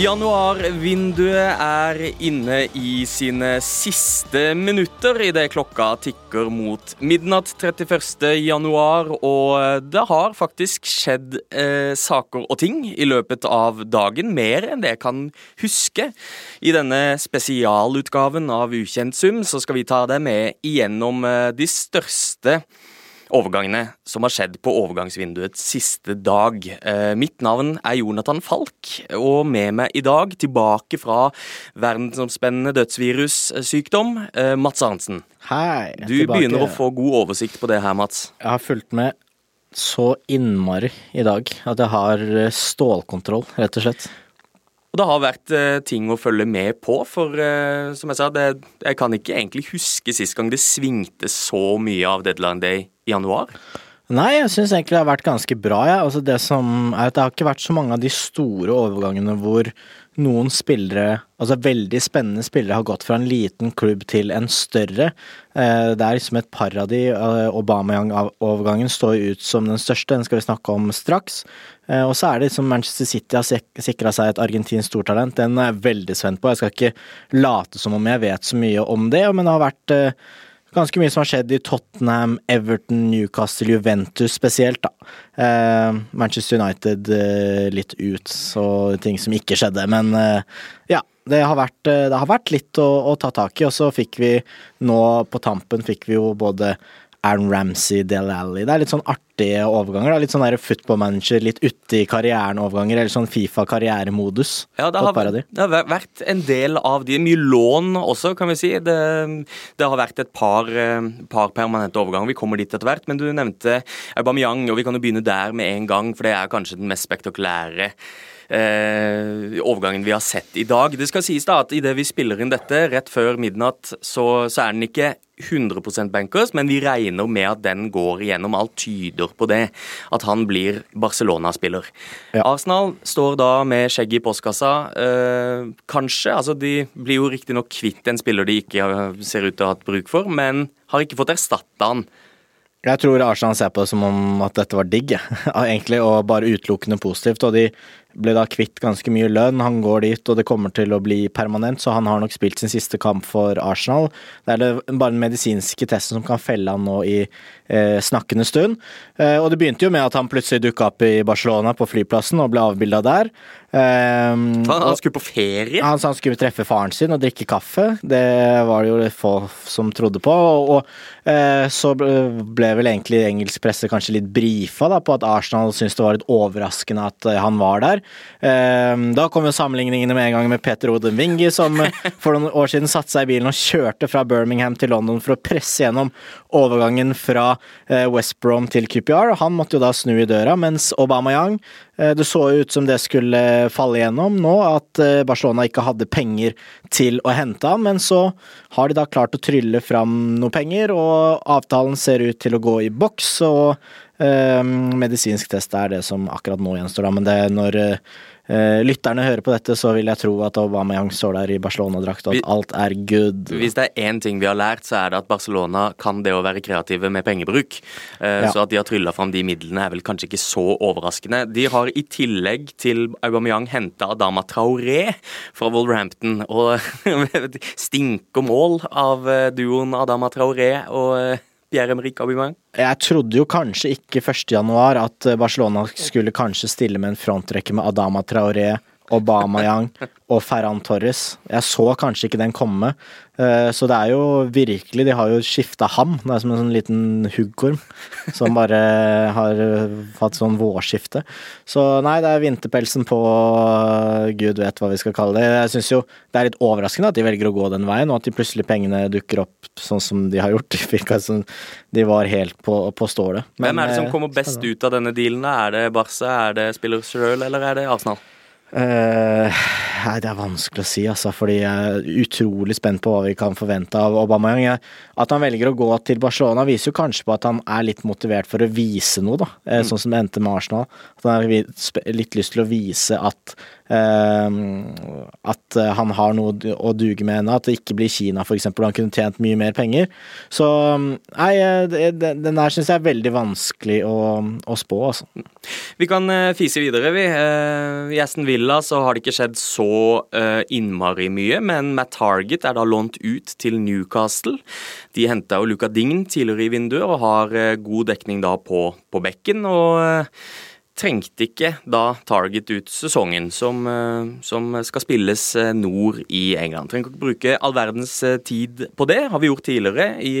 Januarvinduet er inne i sine siste minutter idet klokka tikker mot midnatt 31. januar, og det har faktisk skjedd eh, saker og ting i løpet av dagen, mer enn det jeg kan huske. I denne spesialutgaven av Ukjent sum så skal vi ta deg med igjennom eh, de største overgangene som har skjedd på overgangsvinduets siste dag. Eh, mitt navn er Jonathan Falk, og med meg i dag, tilbake fra verdensomspennende dødsvirussykdom, eh, Mats Arntzen. Hei. Du tilbake. begynner å få god oversikt på det her, Mats. Jeg har fulgt med så innmari i dag at jeg har eh, stålkontroll, rett og slett. Og det har vært uh, ting å følge med på, for uh, som jeg sa, det, jeg kan ikke egentlig huske sist gang det svingte så mye av deadline day i januar. Nei, jeg syns egentlig det har vært ganske bra. Ja. Altså det som er at det har ikke vært så mange av de store overgangene hvor noen spillere, altså veldig spennende spillere, har gått fra en liten klubb til en større. Eh, det er liksom et par av de. Obama-overgangen står ut som den største, den skal vi snakke om straks. Og så er det liksom Manchester City har sikra seg et argentinsk stortalent. Den er jeg veldig spent på. Jeg skal ikke late som om jeg vet så mye om det, men det har vært ganske mye som har skjedd i Tottenham, Everton, Newcastle, Juventus spesielt, da. Eh, Manchester United eh, litt ut, så ting som ikke skjedde. Men eh, ja, det har vært, eh, det har vært litt å, å, ta tak i. Og så fikk vi nå på tampen fikk vi jo både Aaron Ramsey, Del Alli. Det er litt sånn artige overganger. Da. Litt sånn football manager, litt uti karrieren-overganger, eller sånn Fifa-karrieremodus. Ja, det har, det har, vært en del av de. Mye lån også, kan vi si. Det, det har vært et par, eh, par, permanente overganger. Vi kommer dit etter hvert. Men du nevnte Aubameyang, og vi kan jo begynne der med en gang, for det er kanskje den mest spektakulære eh, overgangen vi har sett i dag. Det skal sies da at idet vi spiller inn dette rett før midnatt, så, så er den ikke 100 bankers, men vi regner med at den går igjennom. Alt tyder på det, at han blir Barcelona-spiller. Ja. Arsenal står da med skjegget i postkassa. Eh, kanskje. altså De blir jo riktignok kvitt en spiller de ikke ser ut til å ha hatt bruk for, men har ikke fått erstatta han. Jeg tror Arsenal ser på det som om at dette var digg, egentlig, og bare utelukkende positivt. Og de ble da kvitt ganske mye lønn. Han går dit, og det kommer til å bli permanent, så han har nok spilt sin siste kamp for Arsenal. Det er det bare den medisinske testen som kan felle han nå i eh, snakkende stund. Eh, og det begynte jo med at han plutselig dukka opp i Barcelona på flyplassen og ble avbilda der. Eh, han, han, skulle på ferie? Han sa han skulle treffe faren sin og drikke kaffe. Det var det jo få som trodde på. Og, og eh, så ble vel egentlig engelsk presse kanskje litt brifa da, på at Arsenal syntes det var litt overraskende at eh, han var der. Ehm, da kom jo sammenligningene med en gang med Peter Oden Wingi, som for noen år siden satte seg i bilen og kjørte fra Birmingham til London for å presse gjennom overgangen fra eh, West Brom til QPR. Han måtte jo da snu i døra, mens Obama-Yang eh, Det så ut som det skulle falle gjennom nå, at eh, Barcelona ikke hadde penger til å hente ham, men så har de da klart å trylle fram noe penger, og avtalen ser ut til å gå i boks. og medisinsk test er det som akkurat nå gjenstår, da, men det når uh, lytterne hører på dette, så vil jeg tro at Aubameyang står der i Barcelona-drakt, og at alt er good. Hvis det er én ting vi har lært, så er det at Barcelona kan det å være kreative med pengebruk. Uh, ja. Så at de har trylla fram de midlene, er vel kanskje ikke så overraskende. De har i tillegg til Aubameyang henta Adama Traoré fra Wolverhampton, og stinker mål av eh, duoen Adama Traoré og Pierre-Emerick Aubameyang? Jeg trodde jo kanskje ikke 1.1 at Barcelona skulle kanskje stille med en frontrekke med Adama Traoré, Obama-Yang og Ferran Torres. Jeg så kanskje ikke den komme. Eh, så det er jo virkelig De har jo skifta ham. Det er som en sånn liten huggorm som bare har hatt sånn vårskifte. Så nei, det er vinterpelsen på gud vet hva vi skal kalle det. Jeg syns jo det er litt overraskende at de velger å gå den veien, og at de plutselig pengene dukker opp sånn som de har gjort. De var helt på, på stålet. Hvem er det som eh, kommer best ut av denne dealen? Er det Barca, er det spiller sjøl, eller er det Arsenal? Uh, det er vanskelig å si, altså, fordi jeg er utrolig spent på hva vi kan forvente av Aubameyang. At han velger å gå til Barcelona, viser jo kanskje på at han er litt motivert for å vise noe, da. Uh, mm. Sånn som det endte med Arsenal. At han har litt lyst til å vise at at han har noe å duge med ennå. At det ikke blir Kina, f.eks., hvor han kunne tjent mye mer penger. Så nei, den der syns jeg er veldig vanskelig å, å spå, altså. Vi kan fise videre, vi. I Aston Villa så har det ikke skjedd så innmari mye, men Matt Target er da lånt ut til Newcastle. De henta jo Luca Dign tidligere i vinduet og har god dekning da på, på bekken. og trengte ikke da Target ut sesongen, som, eh, som, skal spilles eh, nord i England. Trenger ikke bruke all verdens eh, tid på det. Har vi gjort tidligere i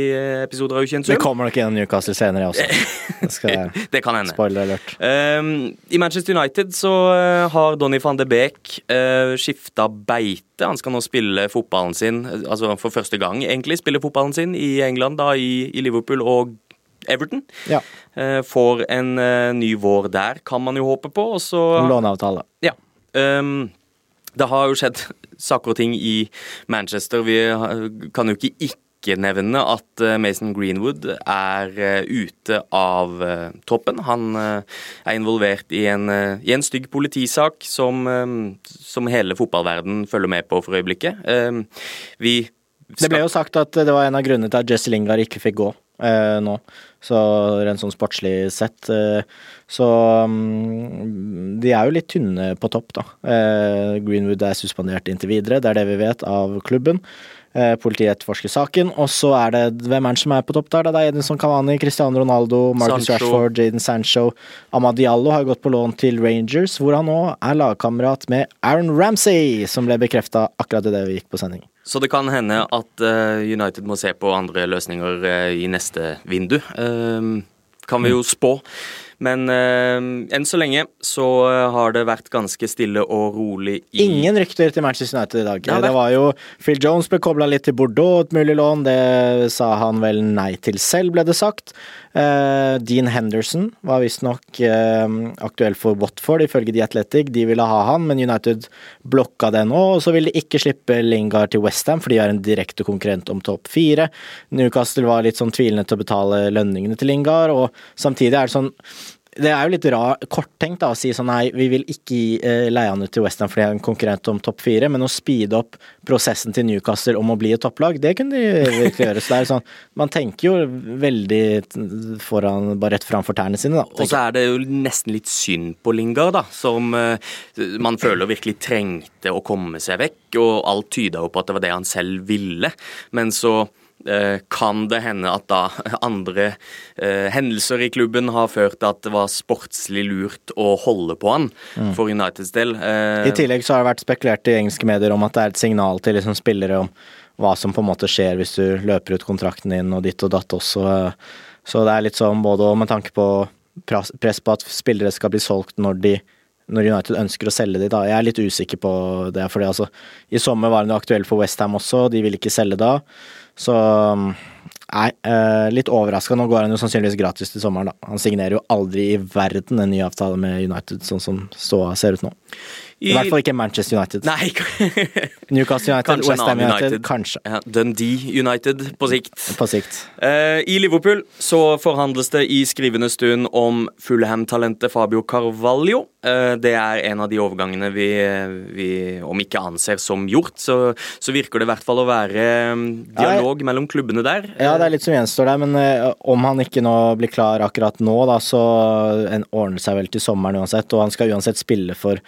episoder av Ukjent Det kommer nok gjennom Newcastle senere også. Det, det kan hende. Spoiler alert. Um, I Manchester United så har Donny van de Beek uh, skifta beite. Han skal nå spille fotballen sin, altså for første gang egentlig, spille fotballen sin i England, da i, i Liverpool og Everton. Ja. Eh, får en eh, ny vår der, kan man jo håpe på. Og så Låneavtale. Ja. Um, det har jo skjedd saker og ting i Manchester. Vi kan jo ikke ikke nevne at Mason Greenwood er ute av troppen. Han er involvert i en, i en stygg politisak som, som hele fotballverden følger med på for øyeblikket. Vi skal... Det ble jo sagt at det var en av grunnene til at Jesse Lingard ikke fikk gå eh, nå. Så rent sånn sportslig sett. Eh, så um, de er jo litt tynne på topp, da. Eh, Greenwood er suspendert inntil videre, det er det vi vet av klubben. Eh, politiet etterforsker saken, og så er det hvem er det som er på topp der? Det er Edinson Cavani, Cristiano Ronaldo, Marcus Sancho. Rashford, Jaden Sancho. Amadiallo har gått på lån til Rangers, hvor han nå er lagkamerat med Aaron Ramsey, som ble bekrefta akkurat idet vi gikk på sending. Så det kan hende at uh, United må se på andre løsninger uh, i neste vindu. Kan vi jo spå. Men enn så lenge så har det vært ganske stille og rolig i Ingen rykter til Manchester United i dag. Ja, det var jo Phil Jones ble kobla litt til Bordeaux, et mulig lån. Det sa han vel nei til selv, ble det sagt. Uh, Dean Henderson var visstnok uh, aktuell for Watford, ifølge The Athletic. De ville ha han, men United blokka det nå. Og så ville de ikke slippe Lingard til Westham, for de er en direkte konkurrent om topp fire. Newcastle var litt sånn tvilende til å betale lønningene til Lingard, og samtidig er det sånn det er jo litt rar, korttenkt da, å si sånn nei, vi vil ikke gi eh, leie han ut til Westham fordi han er en konkurrent om topp fire, men å speede opp prosessen til Newcastle om å bli et topplag, det kunne de virkelig gjøre. Så det er sånn, man tenker jo veldig foran, bare rett framfor tærne sine, da. Og så er det jo nesten litt synd på Lingard, da, som eh, man føler virkelig trengte å komme seg vekk, og alt tyda jo på at det var det han selv ville, men så kan det hende at da andre eh, hendelser i klubben har ført til at det var sportslig lurt å holde på han mm. for Uniteds del. Eh, I tillegg så har det vært spekulert i engelske medier om at det er et signal til liksom spillere om hva som på en måte skjer hvis du løper ut kontrakten din og ditt og datt også. Så det er litt sånn både med tanke på press på at spillere skal bli solgt når de når United ønsker å selge de da. Jeg er litt usikker på det, fordi altså I sommer var han aktuell for Westham også, de vil ikke selge da. Så Nei, eh, litt overraska. Nå går han jo sannsynligvis gratis til sommeren, da. Han signerer jo aldri i verden en ny avtale med United, sånn som ståa ser ut nå. I, I hvert fall ikke Manchester United. Nei. Newcastle United, West Ham United, United, kanskje. Ja, Dundee United på sikt. På sikt. Uh, I Liverpool så forhandles det i skrivende stund om Fulham-talentet Fabio Carvalho. Uh, det er en av de overgangene vi, vi, om ikke anser som gjort, så, så virker det i hvert fall å være um, dialog mellom klubbene der. Ja, det er litt som gjenstår der, men uh, om han ikke nå blir klar akkurat nå, da, så ordner det seg vel til sommeren uansett, og han skal uansett spille for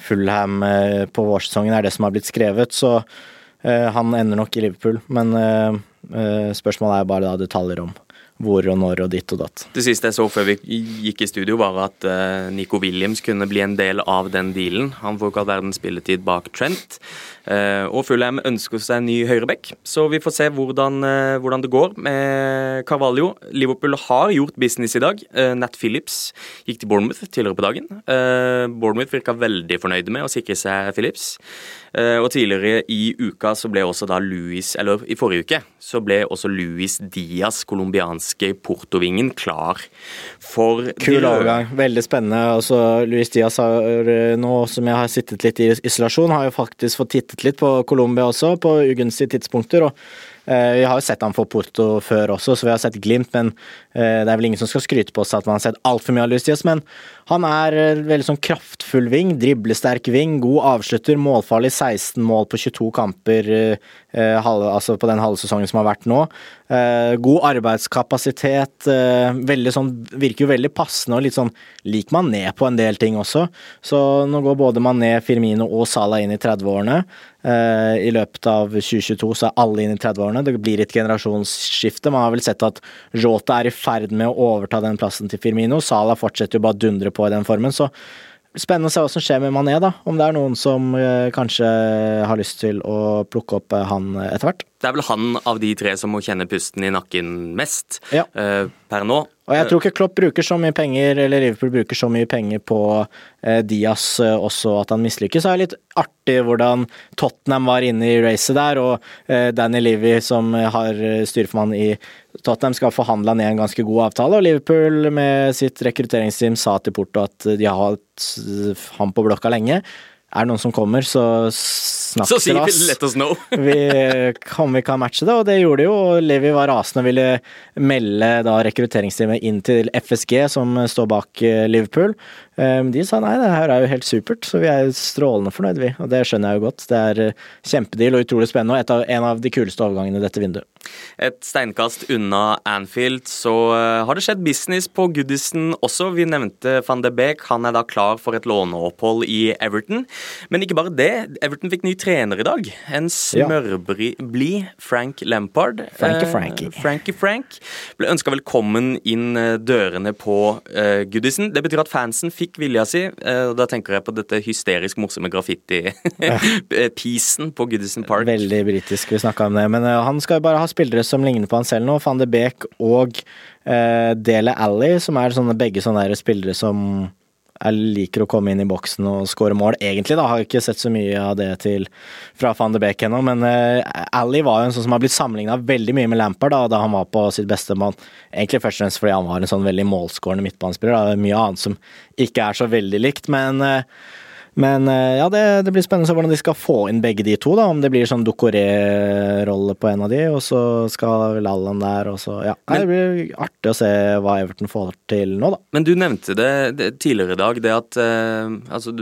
Fulham eh, på vårsesongen, er det som har blitt skrevet. Så eh, han ender nok i Liverpool. Men eh, spørsmålet er bare da detaljer om hvor og når og ditt og datt. Det siste jeg så før vi gikk i studio, var at uh, Nico Williams kunne bli en del av den dealen. Han får ikke all verdens spilletid bak Trent. Uh, og Fulham ønsker seg en ny høyreback, så vi får se hvordan, uh, hvordan, det går med Carvalho. Liverpool har gjort business i dag. Nat Phillips gikk til Bournemouth tidligere på dagen. Bournemouth virka veldig fornøyde med å sikre seg Phillips. Eh, og tidligere i uka så ble også da Louis, eller i forrige uke, så ble også Luis Diaz, colombianske portovingen, klar for Kul overgang. Veldig spennende. Altså, Luis Diaz har eh, nå som jeg har sittet litt i isolasjon, har jo faktisk fått tittet litt på Colombia også, på ugunstige tidspunkter. og vi har jo sett han for Porto før også, så vi har sett Glimt, men eh, det er vel ingen som skal skryte på seg at man har sett altfor mye av Lucius. Men Han er eh, veldig sånn kraftfull ving, driblesterk ving, god avslutter, målfarlig, 16 mål på 22 kamper eh, altså på den halve sesongen som har vært nå. Eh, god arbeidskapasitet, eh, sånn, virker jo veldig passende og litt sånn lik Mané på en del ting også. Så nå går både Mané, Firmino og Salah inn i 30-årene. Eh, I løpet av 2022 så er alle inn i 30-årene. Det blir et generasjonsskifte. Man har vel sett at Jota er i ferd med å overta den plassen til Firmino. Salah fortsetter jo bare å dundre på i den formen. så Spennende å se hva som skjer med Mané, da. Om det er noen som eh, kanskje har lyst til å plukke opp eh, han etter hvert. Det er vel han av de tre som må kjenne pusten i nakken mest Ja. per nå. Og jeg tror ikke Klopp bruker så mye penger, eller Liverpool bruker så mye penger på eh, Diaz eh, også at han mislykkes. Det er litt artig hvordan Tottenham var inne i racet der, og eh, Danny Levy, som eh, har eh, styreformann i Tottenham, skal forhandle ned en ganske god avtale. Og Liverpool med sitt rekrutteringsteam sa til Porto at de har hatt han på blokka lenge. Er det noen som kommer, så snakk Så til oss let us know. vi, om vi kan matche det, og det gjorde de jo. Levi var rasende og ville melde da rekrutteringsteamet inn til FSG, som står bak eh, Liverpool. Um, De sa nei, det her er jo helt supert, så vi er strålende fornøyd, vi. Og det skjønner jeg jo godt. Det er eh, kjempedeal og utrolig spennende, og av, en av de kuleste overgangene i dette vinduet. Et steinkast unna Anfield så eh, har det skjedd business på Goodison også. Vi nevnte van de Beek. Han er da klar for et låneopphold i Everton. Men ikke bare det. Everton fikk ny trener i dag. En smørblid Frank Lampard. Frankie Eh, Frankie. Frankie Frank ble ønska velkommen inn eh, dørene på eh, Goodison. Det betyr at fansen fikk vilja si. eh, og Da tenker jeg på dette hysterisk morsomme graffiti-pisen på Goodison Park. Veldig britisk, vi snakka om det. Men eh, han skal jo bare ha spillere som ligner på han selv nå. Van de Beek og uh, Dele Alli, som er sånne, begge sånne spillere som jeg liker å komme inn i boksen og skåre mål. Egentlig da, har jeg ikke sett så mye av det til fra van de Beek ennå, men uh, Ally var jo en sånn som har blitt sammenligna veldig mye med Lampard da, da han var på sitt beste mann. Egentlig først og fremst fordi han var en sånn veldig målskårende midtbanespiller. Er Mye annet som ikke er så veldig likt, men uh, men eh, ja, det, det blir spennende å se hvordan de skal få inn begge de to. da, Om det blir sånn Dokoré-rolle på en av de, og så skal Lallan der, og så Ja. Men, det blir artig å se hva Everton får til nå, da. Men du nevnte det, det tidligere i dag, det at eh, altså,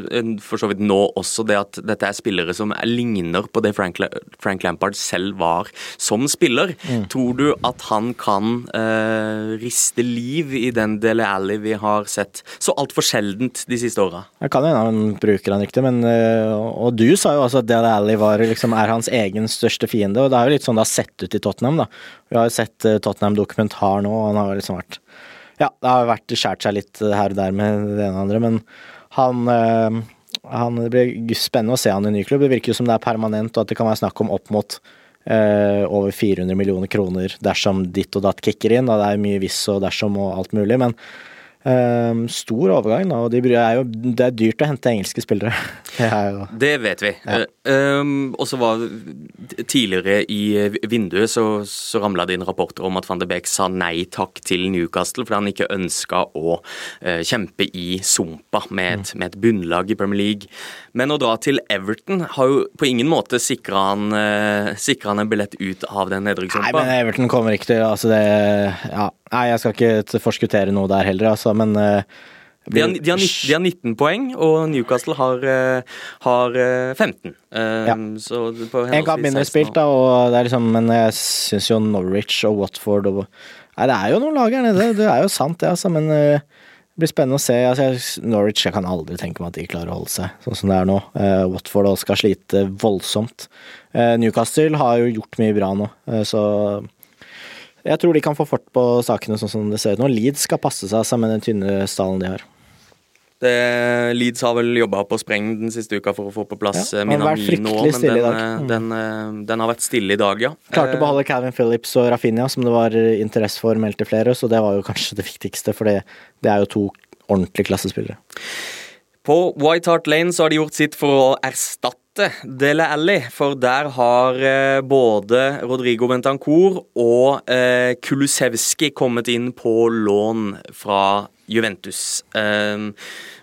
For så vidt nå også, det at dette er spillere som er- ligner på det Frank, Frank Lampard selv var som spiller. Tror du at han kan eh, riste liv i den Dele Alli vi har sett så altfor sjeldent de siste åra? Jeg kan hende han bruker han riktig, men øh, Og du sa jo altså at Dale Alli var, liksom, er hans egen største fiende, og det er jo litt sånn det har sett ut i Tottenham, da. Vi har jo sett øh, Tottenham-dokumentar nå, og han har liksom vært Ja, det har vært skjært seg litt her og der med det ene og andre, men han øh, han, det blir spennende å se han i ny klubb. Det virker jo som det er permanent, og at det kan være snakk om opp mot eh, over 400 millioner kroner dersom ditt og datt kicker inn. Da det er mye hvis og dersom og alt mulig, men øh, stor overgang, da. Og de er jo, det er dyrt å hente engelske spillere. Det jo Det vet vi. Ja. Um, og så var Tidligere i vinduet så, så ramla det inn rapporter om at van de Beek sa nei takk til Newcastle fordi han ikke ønska å uh, kjempe i sumpa med et, med et bunnlag i Premier League. Men å dra til Everton har jo på ingen måte sikra han, uh, han en billett ut av den Nei, men Everton kommer ikke til Altså, det Ja. Nei, jeg skal ikke forskuttere noe der heller, altså, men øh, De har, de, har 19, de har 19 poeng, og Newcastle har, eh, har eh, 15. Eh, Ja. Så på En kamp mindre spilt, da, og det er liksom Men jeg syns jo Norwich og Watford og Nei, det er jo noen lag her nede, det er jo sant, det, altså, men det blir spennende å se. Altså, Norwich jeg kan aldri tenke meg at de klarer å holde seg sånn som det er nå. Uh, Watford skal slite voldsomt. Uh, Newcastle har jo gjort mye bra nå, uh, så jeg tror de kan få fort på sakene sånn som det ser ut nå. Leeds skal passe seg sammen med den tynne stallen de har. Det, Leeds har vel jobba på spreng den siste uka for å få på plass Ja, det Minamino, men den, eh, Mm. den, eh, den har vært stille i dag, ja. Klarte å Eh, beholde Calvin Phillips og Rafinha, som det var eh, interesse for, meldte flere, så det var jo kanskje det viktigste, for det, det er jo to ordentlige klassespillere. På White Hart Lane så har de gjort sitt for å erstatte Dele Alli, for der har eh, både Rodrigo Bentancour og eh, Kulusevski kommet inn på lån fra Juventus.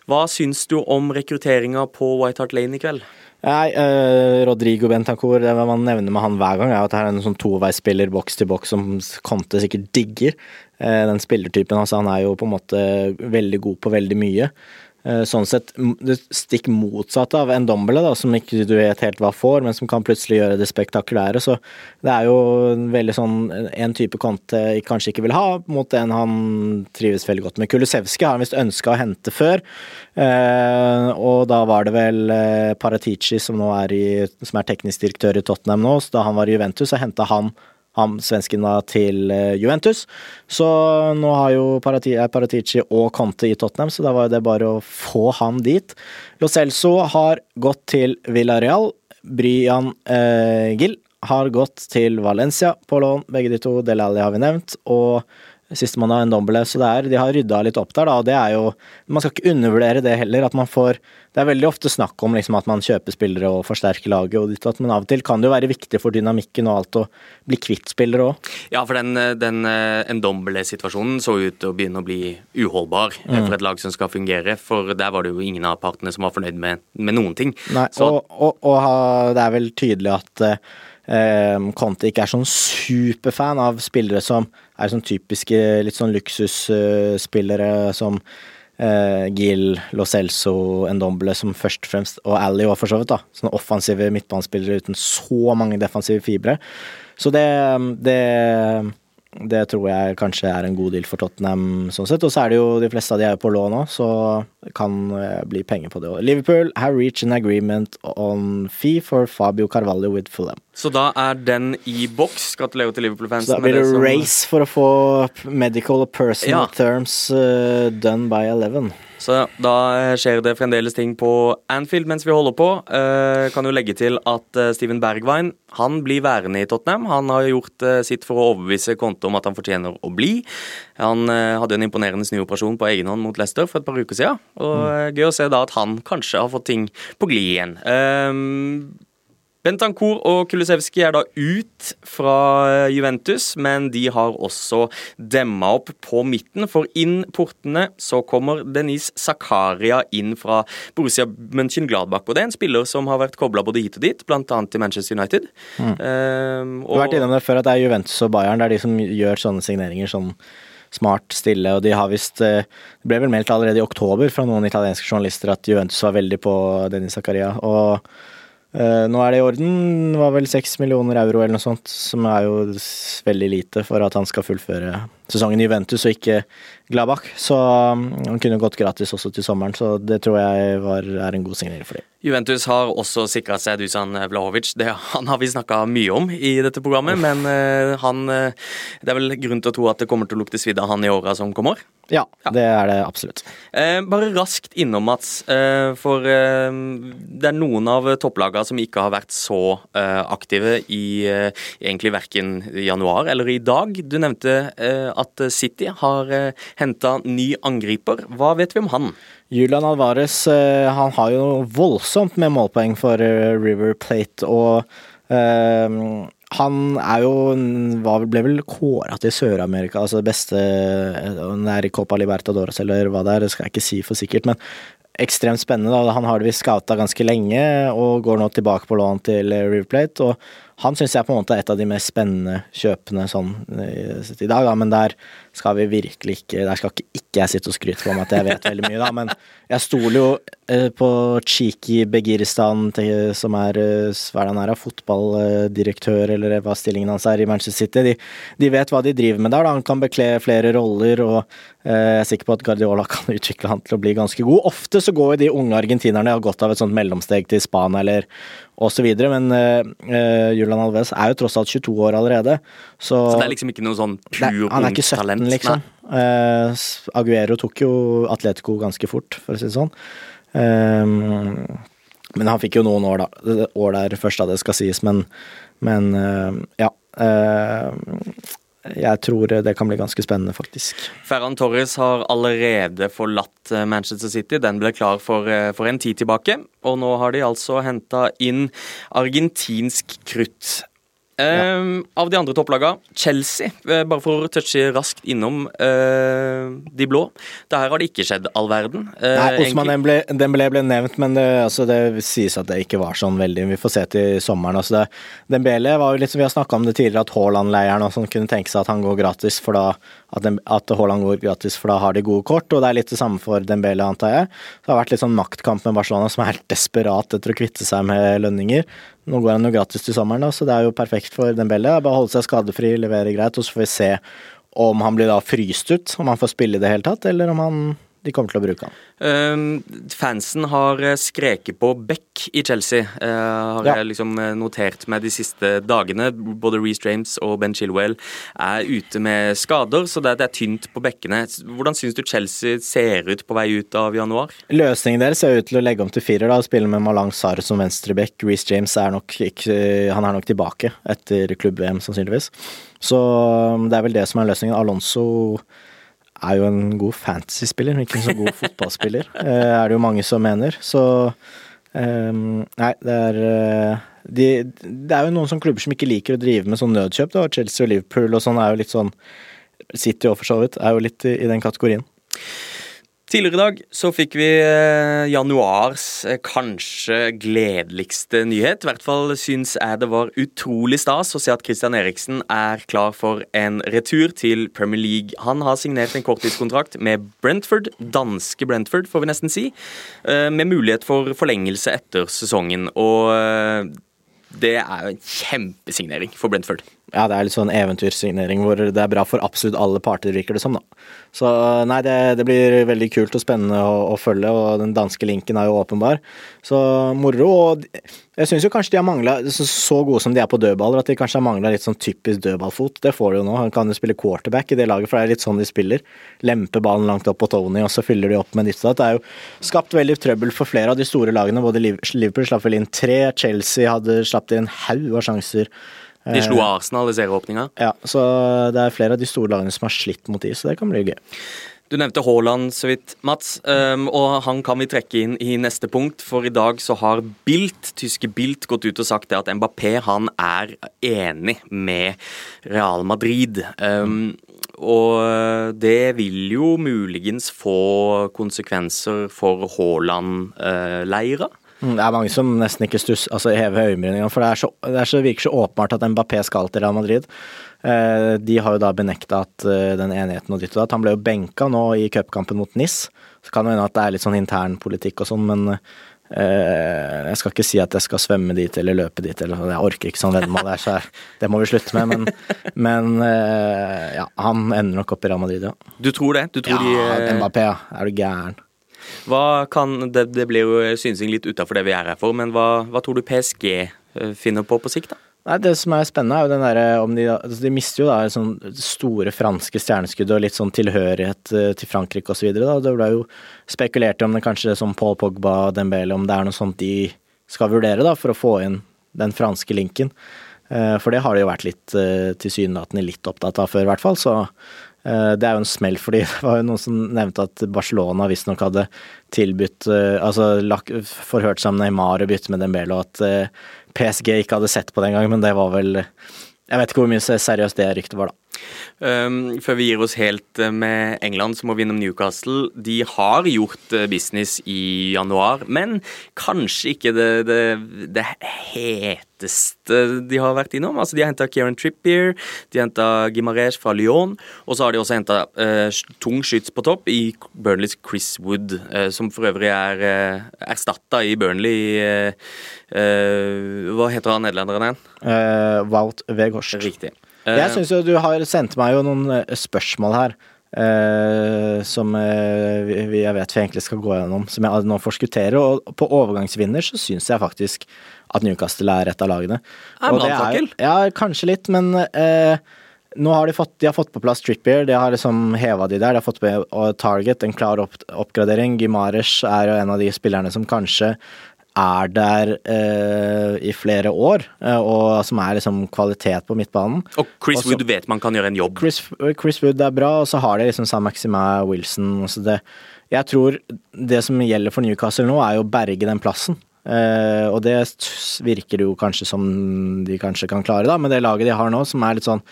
Hva syns du om rekrutteringa på White Hart Lane i kveld? Nei, eh, Rodrigo Bentancour, det man nevner med han hver gang, er at det er en sånn toveisspiller boks til boks som Conte sikkert digger. Eh, den spillertypen altså, han er jo på en måte veldig god på veldig mye. Eh, sånn sett det stikk motsatte av en Dombele, da, som ikke du vet helt hva får, men som kan plutselig gjøre det spektakulære. Så det er jo veldig sånn en type Conte kanskje ikke vil ha, mot en han trives veldig godt med. Kulusevski har han visst ønska å hente før, eh, og da var det vel eh, Paratici som nå er, i, som er teknisk direktør i Tottenham nå, så da han var i Juventus, så henta han han svensken da til eh, Juventus. Så nå har jo Paratici og Conte i Tottenham, så da var det bare å få han dit. Lo Celso har gått til Villarreal. Bryan eh, Gill har gått til Valencia på lån, begge de to. Del Alli har vi nevnt. Og Sistemann av Ndombele, så det er, de har rydda litt opp der, da. og det er jo Man skal ikke undervurdere det heller, at man får Det er veldig ofte snakk om liksom, at man kjøper spillere og forsterker laget og ditt og men av og til kan det jo være viktig for dynamikken og alt å bli kvitt spillere òg. Ja, for den, den en Ndombele-situasjonen så ut til å begynne å bli uholdbar eh, mm. for et lag som skal fungere, for der var det jo ingen av partene som var fornøyd med, med noen ting. Nei, så, og, og, og, det er vel tydelig at eh, Conte ikke er sånn superfan av spillere som er sånn typiske litt sånn luksusspillere som eh, Gil, Lo Celso, Endomble som først og fremst, og Ally òg for så vidt, da. Sånne offensive midtbanespillere uten så mange defensive fibre. Så det, det det tror jeg kanskje er en god deal for Tottenham sånn sett. Og så er det jo de fleste av de er jo på lån òg, så det kan eh, bli penger på det òg. Liverpool have reached an agreement on fee for Fabio Carvalho with Fulham. Så da er den i boks. Gratulerer til Liverpool-fansen. Så da blir det, det race for å få medical og personal ja. terms uh, done by 11. Så da skjer det fremdeles ting på Anfield mens vi holder på. Uh, kan jo legge til at uh, Steven Bergwijn han blir værende i Tottenham. Han har gjort uh, sitt for å overbevise Konto om at han fortjener å bli. Han hadde en imponerende snuoperasjon på egen hånd mot Leicester for et par uker siden. Og mm. gøy å se da at han kanskje har fått ting på glid igjen. Bentancour og Kulusevski er da ut fra eh, Juventus, men de har også demma opp på midten. For inn portene så kommer Denise Zakaria inn fra Borussia Mönchengladbach. Og det er en spiller som har vært kobla både hit og dit, bl.a. til Manchester United. Mm. Um, og... Du har vært innom det før at det er Juventus og Bayern det er de som gjør sånne signeringer sånn smart, stille, og de har visst eh, Det ble vel meldt allerede i oktober fra noen italienske journalister at Juventus var veldig på Denise Zakaria. og nå er det i orden. Det var vel seks millioner euro eller noe sånt, som er jo veldig lite for at han skal fullføre sesongen i Juventus og ikke Gladbach. Så um, han kunne gått gratis også til sommeren, så det tror jeg var, er en god signering for dem. Juventus har også sikra seg Dusan Vlahovic. Det, han har vi snakka mye om i dette programmet, Uff. men uh, han uh, Det er vel grunn til å tro at det kommer til å lukte svidd av han i åra som kommer? Ja, ja, det er det absolutt. Eh, bare raskt innom, Mats. Eh, for eh, det er noen av topplagene som ikke har vært så aktive i egentlig verken januar eller i dag. Du nevnte at City har uh, henta ny angriper. Hva vet vi om han? Julian Alvarez han har jo voldsomt med målpoeng for River Plate. og han er jo ble vel kåra til Sør-Amerika, altså det beste i Copa Libertadores eller hva det er, det skal jeg ikke si for sikkert, men ekstremt spennende. da, Han har det visst scouta ganske lenge og går nå tilbake på lån til River Plate. og han syns jeg på en måte er et av de mest spennende kjøpene sånn i dag, da, men der skal vi virkelig ikke Der skal ikke, ikke jeg sitte og skryte på meg at jeg vet veldig mye, da, men jeg stoler jo eh, på Chiki Begiristan, som er eh, hva er han er, fotballdirektør, eller hva stillingen hans er i Manchester City. De, de vet hva de driver med der. da, Han kan bekle flere roller, og eh, jeg er sikker på at Guardiola kan utvikle han til å bli ganske god. Ofte så går jo de unge argentinerne har gått av et sånt mellomsteg til Spania eller osv. Men uh, Julian Alves er jo tross alt 22 år allerede. Så, så det er liksom ikke noe sånn pur ungt talent? Han er ikke 17, liksom. Uh, Aguero tok jo Atletico ganske fort, for å si det sånn. Um, men han fikk jo noen år, da. År der først, da det skal sies. Men, men uh, ja. Uh, jeg tror det kan bli ganske spennende, faktisk. Ferran Torres har allerede forlatt eh, Manchester City. Den ble klar for, eh, for en tid tilbake. Og nå har de altså henta inn argentinsk krutt. Um, av de andre topplagene, Chelsea, uh, bare for å touche raskt innom uh, de blå. Der har det ikke skjedd all verden. Uh, Nei, Osman Dembélé, ble nevnt, men det, altså, det, sies at det ikke var sånn veldig. Vi får se til sommeren. Altså, Dembélé var jo litt som vi har snakka om det tidligere, at Haaland-leieren og sånn kunne tenke seg at han går gratis, for da at, at Haaland går gratis, for da har de gode kort. Og det er litt det samme for Dembele, antar jeg. Det har vært litt sånn maktkamp med Barcelona, som er helt desperat etter å kvitte seg med lønninger. Nå går han jo gratis til sommeren, da, så det er jo perfekt for Dembele. Bare holde seg skadefri, levere greit, og så får vi se om han blir da fryst ut, om han får spille i det hele tatt, eller om han de kommer til å bruke han. Uh, fansen har eh, skreket på Beck i Chelsea, uh, har ja. jeg liksom eh, notert meg de siste dagene. Både Reece James og Ben Chilwell er ute med skader, så det, er tynt på bekkene. Hvordan syns du Chelsea ser ut på vei ut av januar? Løsningen deres ser ut til å legge om til firer, da, spille med Malang Sarr som venstreback. Reece James er nok, han er nok tilbake etter klubb-VM, sannsynligvis. Så det er vel det som er løsningen. Alonso er jo en god fantasy-spiller, men ikke en så god fotballspiller, eh, er det jo mange som mener. Så um, Nei, det er eh, de, Det er jo noen sånne klubber som ikke liker å drive med sånn nødkjøp, da. Chelsea og Liverpool og sånn er jo litt sånn City og for så vidt er jo litt i, i den kategorien. Tidligere i dag så fikk vi eh, januars eh, kanskje gledeligste nyhet. I hvert fall syns jeg det var utrolig stas å se at Christian Eriksen er klar for en retur til Premier League. Han har signert en korttidskontrakt med Brentford, danske Brentford får vi nesten si, eh, med mulighet for forlengelse etter sesongen. Og det er jo en kjempesignering for Brentford. Ja, det er litt sånn eventyrsignering hvor det er bra for absolutt alle parter, virker det som, da. Så nei, det, det blir veldig kult og spennende å, å, følge, og den danske linken er jo åpenbar. Så moro. Og jeg syns jo kanskje de har mangla, så gode som de er på dødballer, at de kanskje har mangla litt sånn typisk dødballfot. Det får de jo nå. Han kan jo spille quarterback i det laget, for det er litt sånn de spiller. Lempe ballen langt opp på Tony, og så fyller de opp med ditt og datt. Det er jo skapt veldig trøbbel for flere av de store lagene. Både Liverpool slapp vel inn tre, Chelsea hadde slapp inn en haug av sjanser. De slo eh, Arsenal i serieåpninga. Ja, så det er flere av de store lagene som har slitt mot de, så det kan bli gøy. Du nevnte Haaland så vidt, Mats, um, og han kan vi trekke inn i neste punkt. For i dag så har Bilt, tyske Bilt gått ut og sagt det at Mbappé han er enig med Real Madrid. Um, og det vil jo muligens få konsekvenser for Haaland-leira. Mm, det er mange som nesten ikke stuss, altså hever øyenbrynene, for det, så, det er så, virker så åpenbart at Mbappé skal til Real Madrid. Eh, de har jo da benekta at eh, den enigheten og ditt og datt. Han ble jo benka nå i cupkampen mot NIS. Så kan det hende at det er litt sånn intern politikk og sånn, men eh, jeg skal ikke si at jeg skal svømme dit eller løpe dit, eller jeg orker ikke sånn veddemål der, så det må vi slutte med. Men, men ja, han ender nok opp i Real Madrid, ja. Du tror det? Du tror ja, de Mbappé, ja. Er du gæren? Hva kan, det, det blir jo synsing litt utafor det vi er her for, men hva, hva tror du PSG eh, finner på på sikt? da? Nei, Det som er spennende, er jo den derre om de altså De mister jo da sånn store franske stjerneskudd og litt sånn tilhørighet eh, til Frankrike osv. Det ble jo spekulert i om det kanskje som Paul Pogba og Dembele, om det er noe sånt de skal vurdere da, for å få inn den franske linken. Eh, for det har de jo vært litt tilsynelatende litt opptatt av før, i hvert fall. Så det er jo en smell, fordi det var jo noen som nevnte at Barcelona visstnok hadde tilbudt eh, Altså forhørt seg om Neymar og bytte med Dembele, og at eh, PSG ikke hadde sett på det engang, men det var vel Jeg vet ikke hvor mye seriøst det ryktet var, da. Um, før vi gir oss helt med England, så må vi innom Newcastle. De har gjort business i januar, men kanskje ikke det, det, det heteste de har vært innom. Altså, De har henta Kieran Trippier, de har henta Gimarez fra Lyon, og så har de også henta uh, tung skyts på topp i Burnleys Chris Wood, uh, som for øvrig er uh, erstatta i Burnley uh, eh, Hva heter han nederlenderen igjen? Uh, Wout Weghorst. Riktig. Jeg eh, syns jo du har sendt meg jo noen spørsmål her. Uh, som uh, vi, jeg vet vi egentlig skal gå gjennom, som jeg nå forskutterer. Og på overgangsvinner så syns jeg faktisk at Newcastle er et av lagene. Er brannfakkel? Ja, kanskje litt, men uh, nå har de fått, de har fått på plass Trippier, de har liksom heva de der. De har fått med Target, en klar opp, oppgradering. Gimares er jo en av de spillerne som kanskje er der uh, i flere år, uh, og som er liksom kvalitet på midtbanen. Og Chris Også, Wood vet man kan gjøre en jobb. Chris, Chris Wood er bra, og så har de liksom Sam Maxima Wilson. Så det, jeg tror det som gjelder for Newcastle nå, er jo å berge den plassen. Eh, og det virker jo kanskje som de kanskje kan klare, da, med det laget de har nå, som er litt sånn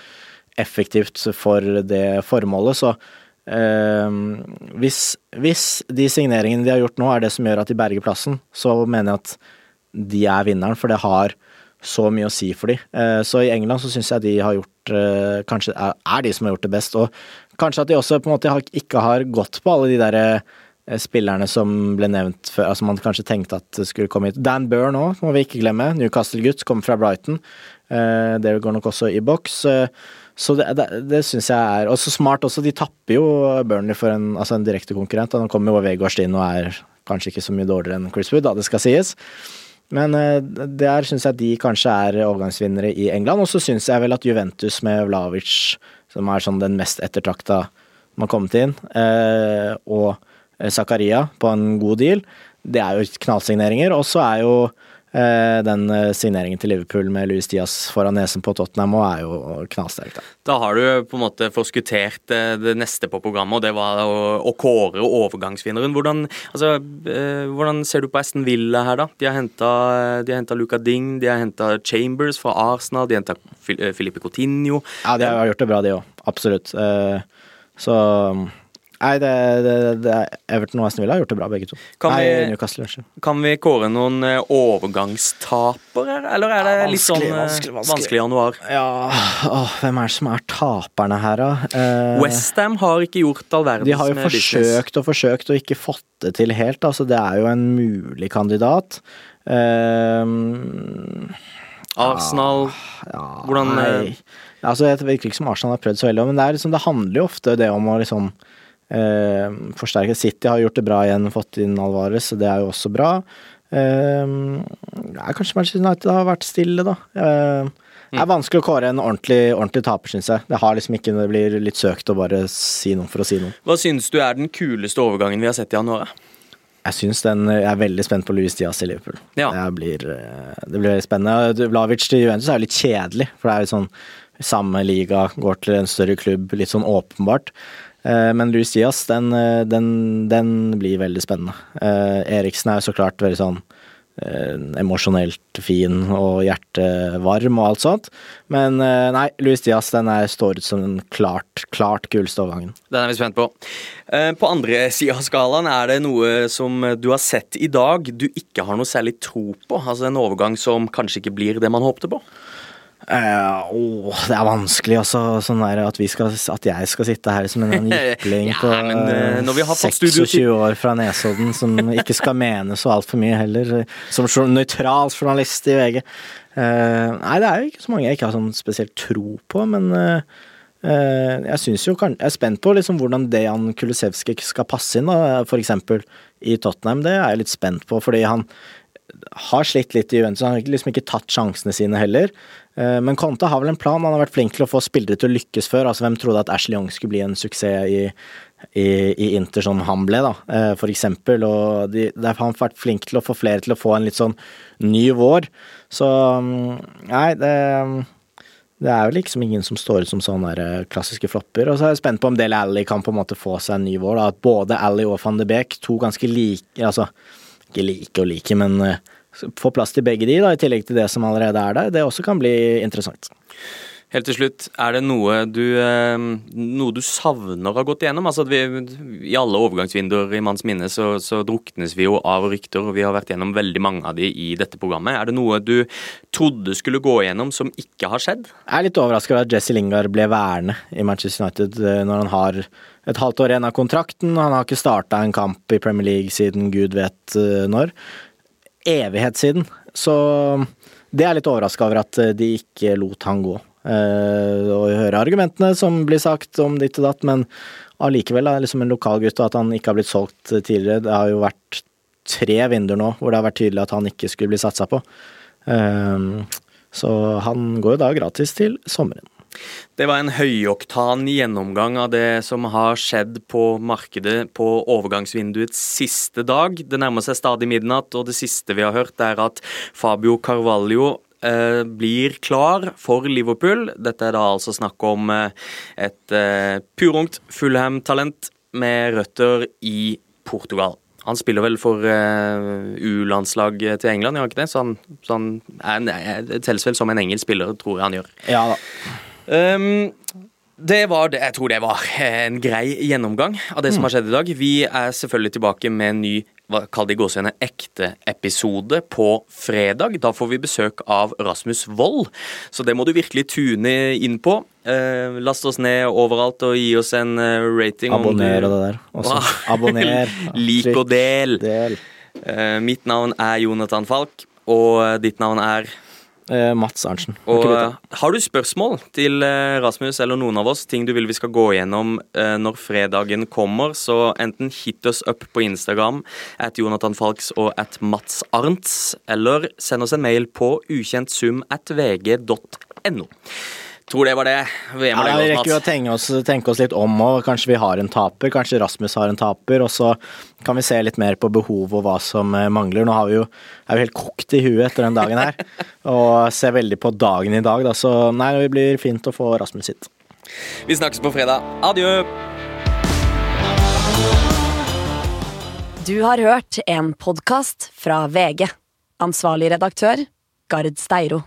effektivt for det formålet. Så eh, hvis, hvis de signeringene de har gjort nå, er det som gjør at de berger plassen, så mener jeg at de er vinneren, for det har så mye å si for de. Eh, så i England så syns jeg de har gjort eh, Kanskje er de som har gjort det best. Og kanskje at de også på en måte ikke har gått på alle de derre eh, spillerne som ble nevnt før, altså man kanskje tenkte at det skulle komme hit. Dan Burr nå, må vi ikke glemme. Newcastle-gutt, kommer fra Brighton. Det går nok også i boks. Så det, det, det syns jeg er også smart også. De tapper jo Burnley for en, altså en direkte konkurrent. Nå kommer jo Vegårst inn og er kanskje ikke så mye dårligere enn Chris Wood, da det skal sies. Men der syns jeg de kanskje er overgangsvinnere i England. Og så syns jeg vel at Juventus med Vlavic, som er sånn den mest ettertrakta man har kommet inn, og Zakaria på en god deal, det er jo knallsigneringer. Og så er jo Eh, den eh, signeringen til Liverpool med Louis Diaz foran nesen på Tottenham og er jo knallsterk. Da. da har du på en måte forskuttert eh, det neste på programmet, og det var å, å kåre overgangsvinneren. Hvordan, altså, hvordan, ser du på Aston Villa her, da? De har henta Luca Ding, de har henta Chambers fra Arsenal, de har henta Filipe Coutinho. Ja, de har gjort det bra, de òg. Absolutt. Så Nei, det, det, det, Everton og Aston Villa har gjort det bra, begge to. Kan, Nei, vi, Newcastle, kan vi kåre noen uh, overgangstapere, eller er det ja, litt sånn vanskelig, vanskelig, vanskelig, januar? Ja, åh, hvem er det som er taperne her, da? Eh, Westham har ikke gjort all verdens De har jo forsøkt business. og forsøkt og ikke fått det til helt, altså det er jo en mulig kandidat. Eh, Arsenal ja, Hvordan Nei. Altså, jeg virker ikke som Arsenal har prøvd så veldig, men det, liksom, det handler jo ofte det om å liksom Eh, forsterket City har gjort det bra igjen, fått inn Alvarez, så det er jo også bra. Eh, ja, kanskje Manchester United har vært stille, da. Eh, det er vanskelig å kåre en ordentlig, ordentlig taper, syns jeg. Det har liksom ikke, det blir litt søkt å bare si noe for å si noe. Hva syns du er den kuleste overgangen vi har sett i januar? Jeg syns den Jeg er veldig spent på Louis Diaz i Liverpool. Ja. Det, blir, eh, det blir spennende. Vlavic til Juventus er jo litt kjedelig, for det er jo sånn samme liga, går til en større klubb, litt sånn åpenbart. Eh, men Diaz, den, eh, den, den, blir veldig spennende. Eh, Eriksen er jo så klart veldig sånn emosjonelt fin og hjertevarm og alt sånt. Men nei, Louis Diaz den er, står ut som den klart, klart kuleste overgangen. Den er vi spent på. På andre sida av skalaen, er det noe som du har sett i dag du ikke har noe særlig tro på? Altså en overgang som kanskje ikke blir det man håpte på? Uh, oh, det er vanskelig også, sånn der, at, skal, at, jeg skal sitte her som en jypling ja, på uh, 26 år fra Nesodden som ikke skal mene så altfor mye heller, som nøytral journalist i VG. Uh, eh, nei, det er jo ikke så mange jeg ikke har sånn spesielt tro på, men jeg synes jo Jeg er spent på liksom hvordan Dejan Kulisevskij skal passe inn, da, for eksempel i Tottenham. Det er jeg litt spent på, fordi han har slitt litt i Juventus. Han har liksom ikke tatt sjansene sine heller. Eh, men Conte har vel en plan. Han har vært flink til å få spillere til å lykkes før. Altså, Hvem trodde at Ashley Young skulle bli en suksess i, i, i Inter som han ble, da, eh, for eksempel. Og de, der har han vært flink til å få flere til å få en litt sånn ny vår. Så mm, nei, det det er jo liksom ingen som står ut som sånne eh, klassiske flopper. Og så er jeg spent på om Del Alli kan på en måte få seg en ny vår. Da. At både Alli og van de Beek, to ganske like Altså, ikke like og like, men få plass til begge de, da, i tillegg til det som allerede er der, det også kan bli interessant. Helt til slutt, er det noe du, eh, noe du savner å ha gått igjennom? Altså vi, I alle overgangsvinduer i manns minne så, så, druknes vi jo av rykter, og vi har vært gjennom veldig mange av de i dette programmet. Er det noe du trodde skulle gå igjennom som ikke har skjedd? Jeg er litt overraska over at Jesse Lingard ble værende i Manchester United eh, når han har et halvt år igjen av kontrakten. Han har ikke starta en kamp i Premier League siden gud vet eh, når evighet siden. Så det er litt overraska over at de ikke lot han gå. Uh, og høre argumentene som blir sagt om ditt og datt, men allikevel er liksom en lokalgutt, og at han ikke har blitt solgt tidligere. Det har jo vært tre vinduer nå hvor det har vært tydelig at han ikke skulle bli satsa på. Uh, så han går jo da gratis til sommeren. Det var en høyoktan gjennomgang av det som har skjedd på markedet på overgangsvinduets siste dag. Det nærmer seg stadig midnatt, og det siste vi har hørt, er at Fabio Carvalho eh, blir klar for Liverpool. Dette er da altså snakk om eh, et eh, purungt Fulham-talent med røtter i Portugal. Han spiller vel for U-landslag til England, gjør han ikke det? Så han, så han er, er, telles vel som en engelsk spiller, tror jeg han gjør. Ja da. Um, det var det, Jeg tror det var en grei gjennomgang av det som har skjedd i dag. Vi er selvfølgelig tilbake med en ny hva kall det i gåsehudene ekte episode på fredag. Da får vi besøk av Rasmus Wold, så det må du virkelig tune inn på. Eh, last oss ned overalt og gi oss en uh, rating. Abonner og det der. Også. Abonner. Lik og del. del. Eh, mitt navn er Jonathan Falk, og ditt navn er Eh, Mats Arntzen. Og Har du spørsmål til eh, Rasmus eller noen av oss, ting du vil vi skal gå gjennom eh, når fredagen kommer, så enten hit oss up på Instagram at Jonathan Falks og at Mats Arntz, eller send oss en mail på ukjentsum at vg.no. Tror det var det. Vi, ja, vi rekker jo å tenke oss, tenke oss, litt om, og kanskje vi har en taper. Kanskje Rasmus har en taper, og så kan vi se litt mer på behov og hva som eh, mangler. Nå vi jo, er vi helt kokt i huet etter den dagen her, og ser veldig på dagen i dag, da. Så nei, det blir fint å få Rasmus hit. Vi snakkes på fredag. Adjø! Du har hørt en podkast fra VG. Ansvarlig redaktør, Gard Steiro.